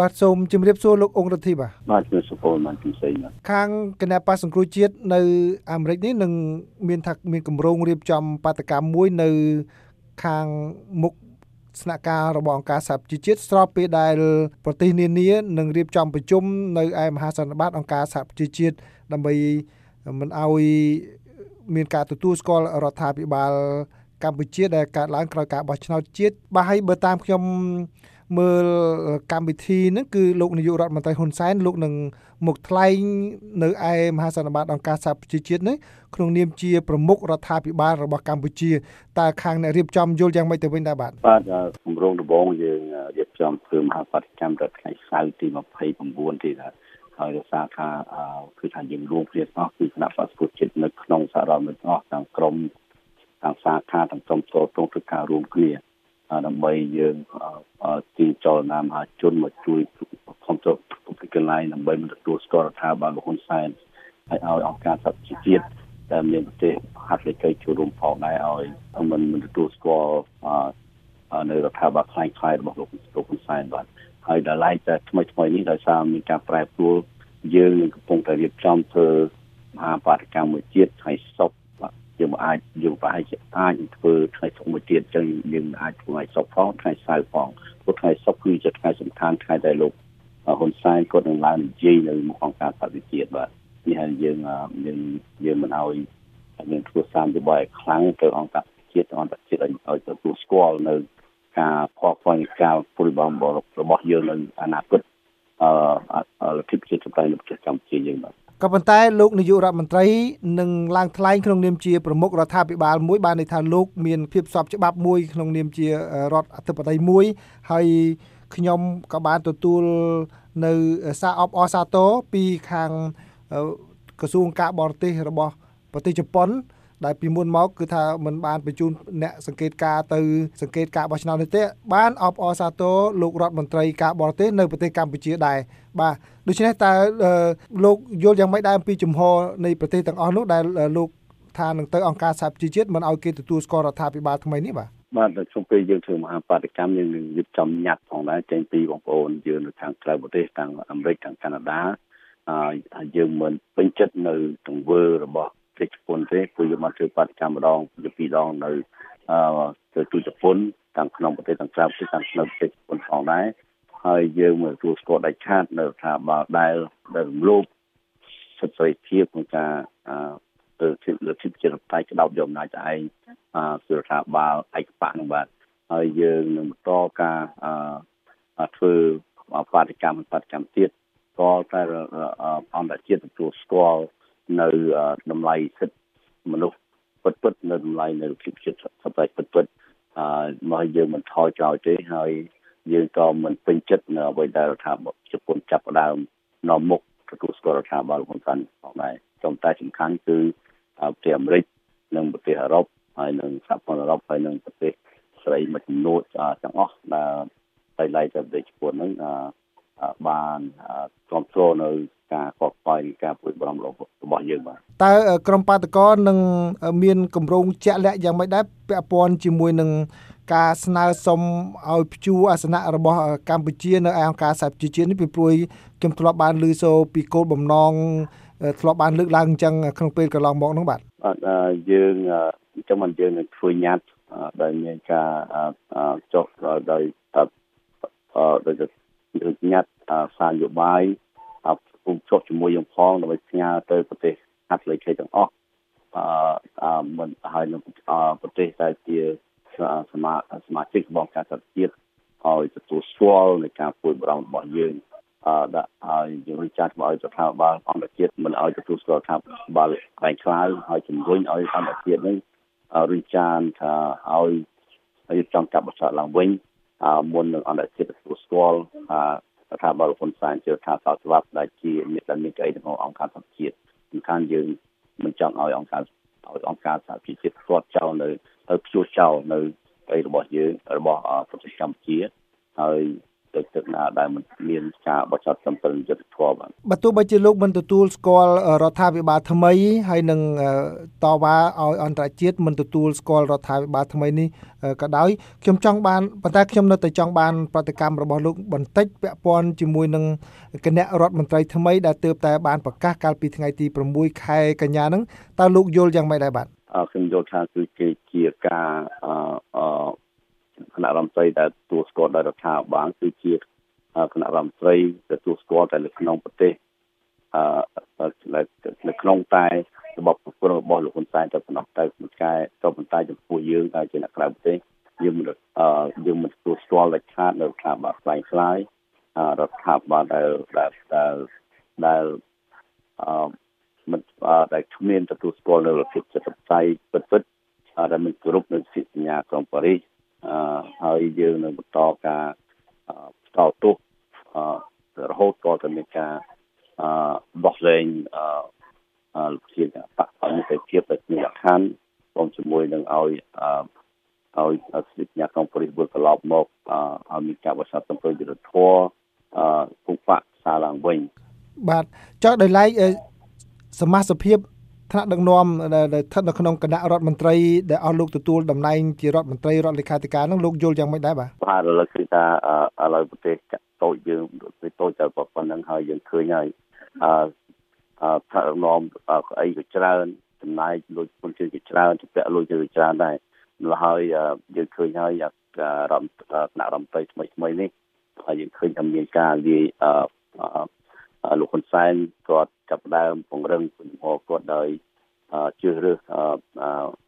បាទសូមជម្រាបសួរលោកអង្គរដ្ឋីបាទបាទជំរាបសួរបានជំសេងខាងគណៈបកសង្គ្រោះជាតិនៅអាមេរិកនេះនឹងមានថាមានគម្រោងរៀបចំបាតកម្មមួយនៅខាងមុខស្នាក់ការរបស់អង្គការសហប្រជាជាតិស្របពេលដែលប្រទេសនានានឹងរៀបចំប្រជុំនៅឯមហាសន្និបាតអង្គការសហប្រជាជាតិដើម្បីមិនឲ្យមានការទទួលស្គាល់រដ្ឋាភិបាលកម្ពុជាដែលកើតឡើងក្រោយការបោះឆ្នោតជាតិបាទហើយបើតាមខ្ញុំ មើលកម្មវិធីហ្នឹងគឺលោកនាយករដ្ឋមន្ត្រីហ៊ុនសែនលោកនឹងមកថ្លែងនៅឯមហាសន្និបាតអង្គការសហប្រជាជាតិនេះក្នុងនាមជាប្រមុខរដ្ឋាភិបាលរបស់កម្ពុជាតើខាងអ្នករៀបចំយល់យ៉ាងម៉េចទៅវិញដែរបាទបាទគម្រោងដំបូងយើងរៀបចំធ្វើមហាបដកម្មដល់ថ្ងៃសៅរ៍ទី29ទីដែរហើយរសារថាគឺថាយើងរួមគ្នាអស់គឺគណៈបក្សពុទ្ធចិត្តនៅក្នុងសាររដ្ឋមួយអស់ទាំងក្រមទាំងសាខាទាំងក្រុមចូលត្រង់ធ្វើការរួមគ្នា ដើម្បីយើងទីចលនាមហាជនមកជួយខំទៅពីកន្លែងដើម្បីមិនទទួលស្គាល់រដ្ឋាភិបាលរបស់ហ៊ុនសែនហើយឲ្យអង្គការសហជីវជាតិដែលមានប្រទេសហាត់លេខីចូលរួមផងដែរឲ្យមិនមិនទទួលស្គាល់នៅរដ្ឋាភិបាលខ្លាំងខ្លាយរបស់លោកលោកហ៊ុនសែនបាទហើយដល់ឡែកតែថ្មីថ្មីនេះដោយសារមានការប្រែប្រួលយើងនឹងកំពុងតែរៀបចំធ្វើមហាបាតកម្មមួយជាតិថ្ងៃសុក្រ យើងអាចយើងប្រហែលជាអាចធ្វើថ្ងៃសុក្រមួយទៀតចឹងយើងអាចធ្វើថ្ងៃសុក្រផងថ្ងៃសៅរ៍ផងព្រោះថ្ងៃសុក្រគឺជាថ្ងៃសំខាន់ថ្ងៃដែលលោកហ៊ុនសែនគាត់នឹងឡើងនិយាយនៅមុខអង្គការសហវិជាតិបាទនេះហើយយើងយើងយើងមិនឲ្យយើងធ្វើសាមយោបាយខ្លាំងទៅអង្គការជាតិអន្តរជាតិឲ្យទទួលស្គាល់នៅការខកខ្វល់នៃការពុលបំរបស់យើងនៅអនាគតអឺលទ្ធិប្រជាធិបតេយ្យនៅប្រទេសកម្ពុជាយើងបាទ ក៏ប៉ុន្តែលោកនាយករដ្ឋមន្ត្រីនឹងឡើងថ្លែងក្នុងនាមជាប្រមុខរដ្ឋាភិបាលមួយបានន័យថាលោកមានភាពស្របច្បាប់មួយក្នុងនាមជារដ្ឋអធិបតេយ្យមួយហើយខ្ញុំក៏បានទទួលនៅសារអបអសាទរពីខាងក្រសួងការបរទេសរបស់ប្រទេសជប៉ុន ដែលពីមុនមកគឺថាมันបានបញ្ជូនអ្នកសង្កេតការទៅសង្កេតការបោះឆ្នោតនេះទេបានអបអរសាទរលោករដ្ឋមន្ត្រីការបរទេសនៅប្រទេសកម្ពុជាដែរបាទដូច្នេះតើលោកយល់យ៉ាងម៉េចដែរអំពីជំហរនៃប្រទេសទាំងអស់នោះដែលលោកថានឹងទៅអង្គការសហប្រជាជាតិមិនឲ្យគេទទួលស្គាល់រដ្ឋាភិបាលថ្មីនេះបាទបាទនៅក្នុងពេលយើងធ្វើមហាបាតកម្មយើងនឹងរៀបចំញត្តិផងដែរចេញពីបងប្អូនយើងនៅខាងក្រៅប្រទេសទាំងអាមេរិកទាំងកាណាដាហើយយើងមិនពេញចិត្តនៅទង្វើរបស់ ប្រទេសជប៉ុនទេព្រោះយើងបានធ្វើបាតកម្មម្ដងជាពីរដងនៅអឺទៅទូជប៉ុនទាំងក្នុងប្រទេសទាំងក្រៅប្រទេសទាំងក្នុងប្រទេសជប៉ុនផងដែរហើយយើងមកទទួលស្គាល់ដាច់ខាតនៅថាបើដែលដែលរំលោភសិទ្ធិសេរីភាពក្នុងការអឺទៅជាលទ្ធិប្រជាធិបតេយ្យក្តោបយកអំណាចទៅឯងអឺគឺថាបាលឯកបៈនឹងបាទហើយយើងនឹងបន្តការអឺធ្វើបាតកម្មបាតកម្មទៀតក៏តែអន្តរជាតិទទួលស្គាល់ នៅតម្លៃសិទ្ធិមនុស្សពិតពិតនៅតម្លៃនៅភាពចិត្តសប្បាយពិតពិតអឺមកយើងមិនថយចោលទេហើយយើងក៏មិនពេញចិត្តនៅអ្វីដែលរដ្ឋាភិបាលជប៉ុនចាប់ផ្ដើមនាំមុខទទួលស្គាល់រដ្ឋាភិបាលហ៊ុនសែនផងដែរចំតែសំខាន់គឺប្រទេសអាមេរិកនិងប្រទេសអឺរ៉ុបហើយនិងសហព័ន្ធអឺរ៉ុបហើយនិងប្រទេសស្រីមួយចំនួនទាំងអស់ដែលតែឡៃទៅប្រទេសជប៉ុនហ្នឹង បានគ្រប់គ្រងនៅការកកស្វាយការពួយបារម្ភរបស់យើងបាទតើក្រមបាតកោនឹងមានកម្រងជាក់លាក់យ៉ាងម៉េចដែរពាក់ព័ន្ធជាមួយនឹងការស្នើសុំឲ្យព្យួរអាសនៈរបស់កម្ពុជានៅឯអង្គការសហប្រជាជាតិនេះពីព្រួយខ្ញុំធ្លាប់បានឮសូរពីគោលបំណងធ្លាប់បានលើកឡើងអញ្ចឹងក្នុងពេលកន្លងមកនោះបាទបាទយើងអញ្ចឹងមិនយើងនឹងធ្វើញត្តិដែលមានការចុះដោយដោយ ញត្តិសារយោបាយពុំចុះជាមួយយើងផងដើម្បីផ្ញើទៅប្រទេសហាត់លេខីទាំងអស់អឺមិនហើយនឹងប្រទេសដែលជាសមាសមាជិករបស់ការសហជាតិឲ្យទទួលស្គាល់នៃការពួយបារម្ភរបស់យើងអឺដាក់ឲ្យយើងចាត់ឲ្យស្ថាប័នអន្តរជាតិមិនឲ្យទទួលស្គាល់ថាបាល់ខ្លាំងខ្លាយហើយជំរុញឲ្យអន្តរជាតិនេះរិះចានថាឲ្យឲ្យចង់កាប់បសាឡើងវិញ មុននឹងអន្តរជាតិទទួលស្គាល់ថាថាបលហ៊ុនសែនជាថាសោតច្បាប់ដែលជាមានដែលមានក្តីក្នុងអង្គការសហជាតិសំខាន់យើងមិនចង់ឲ្យអង្គការឲ្យអង្គការសហជីវជាតិស្គាល់ចោលនៅទៅព្យួរចោលនៅក្តីរបស់យើងរបស់ប្រទេសកម្ពុជាហើយ ទឹកទឹកណាដែលមិនមានការបោះឆ្នោតត្រឹមត្រូវយុត្តិធម៌បាទបើទោះបីជាលោកមិនទទួលស្គាល់រដ្ឋាភិបាលថ្មីហើយនឹងតវ៉ាឲ្យអន្តរជាតិមិនទទួលស្គាល់រដ្ឋាភិបាលថ្មីនេះក៏ដោយខ្ញុំចង់បានប៉ុន្តែខ្ញុំនៅតែចង់បានប្រតិកម្មរបស់លោកបន្តិចពាក់ព័ន្ធជាមួយនឹងគណៈរដ្ឋមន្ត្រីថ្មីដែលទើបតែបានប្រកាសកាលពីថ្ងៃទី6ខែកញ្ញាហ្នឹងតើលោកយល់យ៉ាងម៉េចដែរបាទខ្ញុំយល់ថាគឺជាជាការអឺ គណៈរដ្ឋមន្ត្រីដែលទទួលស្គាល់ដោយរដ្ឋាភិបាលគឺជាគណៈរដ្ឋមន្ត្រីដែលទទួលស្គាល់តែនៅក្នុងប្រទេសអឺនៅក្នុងតែរបបប្រព័ន្ធរបស់លោកហ៊ុនសែនទៅប៉ុណ្ណោះទៅមិនកែទៅប៉ុន្តែចំពោះយើងដែលជាអ្នកក្រៅប្រទេសយើងមិនអឺយើងមិនទទួលស្គាល់ដាច់ខាតនៅរដ្ឋាភិបាលខ្លាំងខ្លាយរដ្ឋាភិបាលដែលដែលដែលអឺមិនដែលគ្មានទទួលស្គាល់នៅលទ្ធិចិត្តបតីពិតពិតដែលមិនគោរពនៅសិទ្ធិសញ្ញាក្រុងប៉ារីសអឺ ហើយយើងនឹងបន្តការតទោសអឺរហូតក៏ទៅមានការអឺដោះលែងអឺលោកជាបកអន្តរជាតិដែលមានលក្ខខណ្ឌរួមជាមួយនឹងឲ្យអឺឲ្យសិទ្ធិសញ្ញាក្រុងប៉ារីសវិលត្រឡប់មកអឺឲ្យមានការបោះឆ្នោតសំពើយុទ្ធធរអឺពុកបកសារឡើងវិញបាទចុះដោយឡែកសមាជិកភាព ថ្នាក់ដឹកនាំដែលស្ថិតនៅក្នុងគណៈរដ្ឋមន្ត្រីដែលអស់លោកទទួលតំណែងជារដ្ឋមន្ត្រីរដ្ឋលេខាធិការនឹងលោកយល់យ៉ាងម៉េចដែរបាទបាទឥឡូវគឺថាឥឡូវប្រទេសតូចយើងប្រទេសតូចតែប៉ុណ្្នឹងហើយយើងឃើញហើយអឺអឺថ្នាក់ដឹកនាំអីក៏ច្រើនចំណាយលុយពុនជឿជាច្រើនជាពាក់លុយជាច្រើនដែរម្ល៉េះហើយយើងឃើញហើយរដ្ឋថ្នាក់រដ្ឋមន្ត្រីថ្មីថ្មីនេះហើយយើងឃើញថាមានការលាយអឺលោកហ៊ុន សែនគាត់ចាប់ដើមពង្រឹងជំហរគាត់ដោយជឿរើសអឺ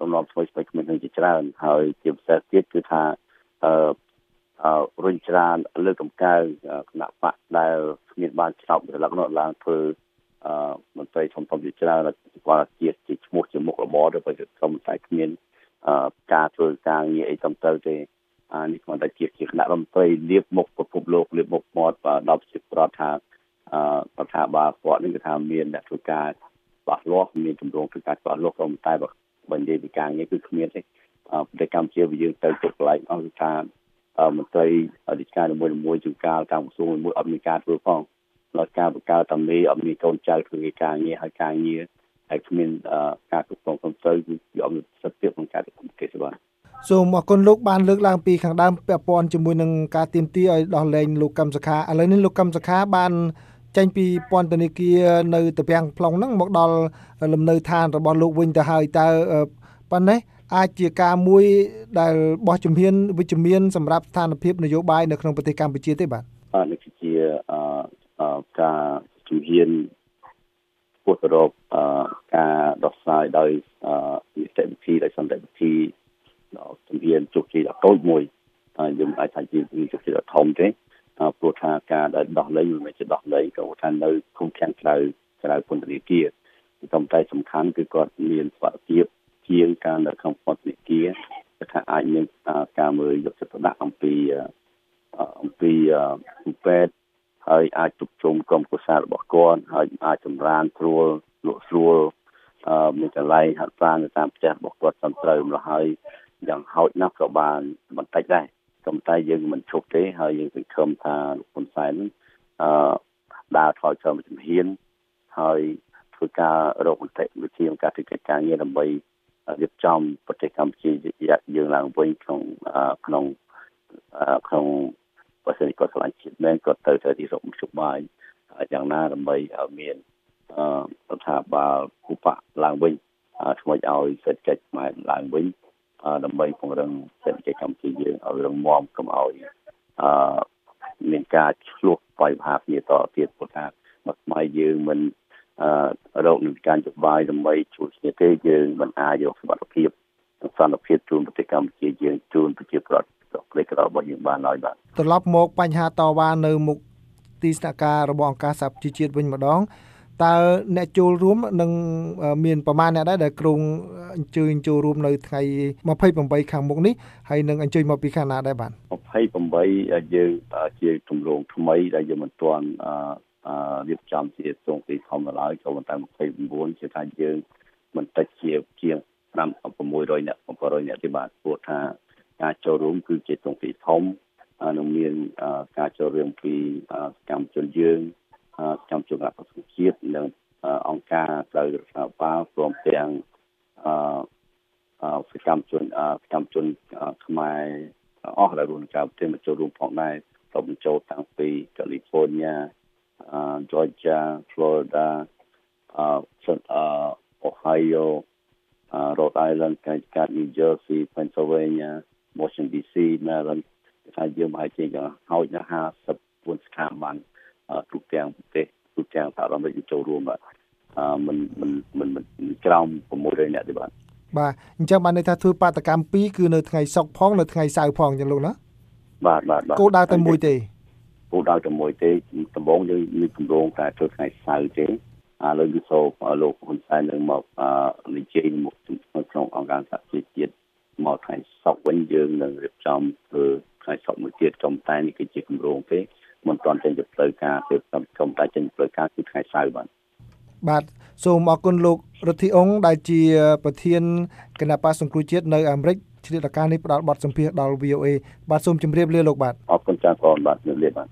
អំណំថ្មីថ្មីគ្មាននឹងជាច្រើនហើយជាពិសេសទៀតគឺថាអឺអឺរុញច្រានលើកកម្កៅគណៈបកដែលគ្មានបានឆ្លប់រលឹកនោះឡើងធ្វើអឺមន្ត្រីធំធំជាច្រើនគាត់ជាជាឈ្មោះជាមុខរបរទៅបើក្រុមតែគ្មានអឺការធ្វើការងារអីតំទៅទេអានេះគាត់តែជាជាគណៈរដ្ឋមន្ត្រីលៀបមុខពិភពលោកលៀបមុខមាត់ដល់ជាប្រតថាអឺ រដ្ឋាភិបាលគាត់នេះគឺថាមានអ្នកធ្វើការច្បាស់លាស់មានទម្រង់ធ្វើការច្បាស់លាស់ក៏តែបើនិយាយពីការងារគឺគ្មានទេប្រទេសកម្ពុជាយើងទៅទុកកន្លែងអង្គការមន្ត្រីអធិការមួយមួយជួនកាលតាមក្រសួងមួយអត់មានការធ្វើផងដល់ការបង្កើតតាមនេះអត់មានកូនចៅធ្វើការងារហើយការងារហើយគ្មានការគ្រប់គ្រងត្រឹមត្រូវគឺអត់មានសិទ្ធិភាពក្នុងការធ្វើកិច្ចបាទសូមអរគុណលោកបានលើកឡើងពីខាងដើមពាក់ព័ន្ធជាមួយនឹងការទៀមទាឲ្យដោះលែងលោកកម្មសខាឥឡូវនេះលោកកម្មសខាបាន ចេញពីពន្ធនាគារនៅតាពាំង plong ហ្នឹងមកដល់លំនៅឋានរបស់លោកវិញទៅហើយតើប៉ុណ្ណេះអាចជាការមួយដែលបោះជំហានវិជ្ជមានសម្រាប់ស្ថានភាពនយោបាយនៅក្នុងប្រទេសកម្ពុជាទេបាទបាទនេះជាអឺការជំហានពុទ្ធរោបអឺការដោះស្រាយដោយអឺនីតិវិធីដោយសន្តិវិធីជំហានជោគជ័យដ៏តូចមួយហើយយើងអាចថាជាជោគជ័យដ៏ធំទេ ព្រោះថាការដែលដោះលែងមិនមែនជាដោះលែងក៏ថានៅគុំខាងក្រៅក្រៅពន្ធនាគារតែតែសំខាន់គឺគាត់មានសុខភាពជាងការនៅក្នុងពន្ធនាគារថាអាចមានការមើលយកចិត្តទុកដាក់អំពីអំពីពេទ្យហើយអាចជុំជុំក្រុមគូសាររបស់គាត់ហើយអាចចម្រើនស្រួលលក់ស្រួលអឺមានកន្លែងហាត់ប្រាណនៅតាមផ្ទះរបស់គាត់ត្រឹមត្រូវម្ល៉េះហើយយ៉ាងហោចណាស់ក៏បានបន្តិចដែរ ក៏តែយើងមិនឈប់ទេហើយយើងសង្ឃឹមថាលោកហ៊ុនសែនអឺដើរថយចុះមួយជំហានហើយធ្វើការរកមតិវិធីក្នុងការធ្វើកិច្ចការងារដើម្បីរៀបចំប្រទេសកម្ពុជាយើងឡើងវិញក្នុងក្នុងក្នុងបើសិនគាត់ឆ្លាញ់ជាតិមែនគាត់ទៅទៅទីរកមជ្ឈបាយយ៉ាងណាដើម្បីឲ្យមានរដ្ឋាភិបាលគូបកឡើងវិញធ្វើឲ្យសេដ្ឋកិច្ចខ្មែរឡើងវិញដើម្បីពង្រឹងសេដ្ឋកិច្ចកម្ពុជាយើងឲ្យ រឹងមាំកុំឲ្យអឺមានការឆ្លោះបាយមហាគ្នាតទៀតព្រោះថាមកស្មៃយើងមិនអឺរោគនឹងការចបាយដើម្បីជួយគ្នាទេយើងមិនអាចយកសុខភាពសន្តិភាពជូនប្រទេសកម្ពុជាយើងជូនប្រជាប្រដ្ឋប្រទេសក្រៅរបស់យើងបានហើយបាទត្រឡប់មកបញ្ហាតវ៉ានៅមុខទីស្នាក់ការរបស់អង្គការសហប្រជាជាតិវិញម្ដង តើអ្នកចូលរួមនឹងមានប្រមាណអ្នកដែរដែលក្រុងអញ្ជើញចូលរួមនៅថ្ងៃ28ខាងមុខនេះហើយនឹងអញ្ជើញមកពីខាងណាដែរបាទ28យើងជាទម្រង់ថ្មីដែលយើងមិនទាន់អឺរៀបចំជាទ្រង់ទីធំឡើយក៏ប៉ុន្តែ29ជាថាយើងមិនតិចជាជាង5 600អ្នក700អ្នកទេបាទព្រោះថាការចូលរួមគឺជាទ្រង់ទីធំនឹងមានការចូលរួមពីសកម្មជនយើង សកម្មជនរដ្ឋសង្គមជាតិនិងអង្គការក្រៅរដ្ឋាភិបាលព្រមទាំងអឺសកម្មជនសកម្មជនខ្មែរអស់ដែលរួមការប្រទេសមកចូលរួមផងដែរទៅបញ្ចូលតាំងពី California, uh, Georgia, Florida, uh, uh, Ohio, uh, Rhode Island, Connecticut, New Jersey, Pennsylvania, Washington DC, Maryland ថាយើងមកជាងហើយដល់54ស្ថាប័ន ទូទាំងប្រទេសទូទាំងសហរដ្ឋអាមេរិកចូលរួមបាទអឺមិនមិនមិនមិនក្រោម600នាក់ទេបាទបាទអញ្ចឹងបានន័យថាធ្វើបាតកម្ម2គឺនៅថ្ងៃសុក្រផងនៅថ្ងៃសៅរ៍ផងអញ្ចឹងលោកណាបាទបាទបាទគោលដៅតែមួយទេគោលដៅតែមួយទេដំបូងយើងមានគម្រោងតែធ្វើថ្ងៃសៅរ៍ទេឥឡូវគឺសូមលោកហ៊ុនសែននឹងមកនិយាយមកក្នុងអង្គការសហជីវជាតិមកថ្ងៃសុក្រវិញយើងនឹងរៀបចំធ្វើថ្ងៃសុក្រមួយទៀតចំតែនេះគឺជាគម្រោងទេ មិនទាន់ចេញទៅផ្លូវការទេចំតែចេញផ្លូវការគឺថ្ងៃសៅរ៍បាទបាទសូមអរគុណលោករដ្ឋីអង្គដែលជា ប្រធានគណៈបកសង្គ្រោះជាតិនៅអាមេរិកឆ្លៀតឱកាសនេះផ្ដល់បទសម្ភាសន៍ដល់ VOA បាទសូមជម្រាបលាលោកបាទអរគុណចាស់បងបាទជម្រាបលាបាទ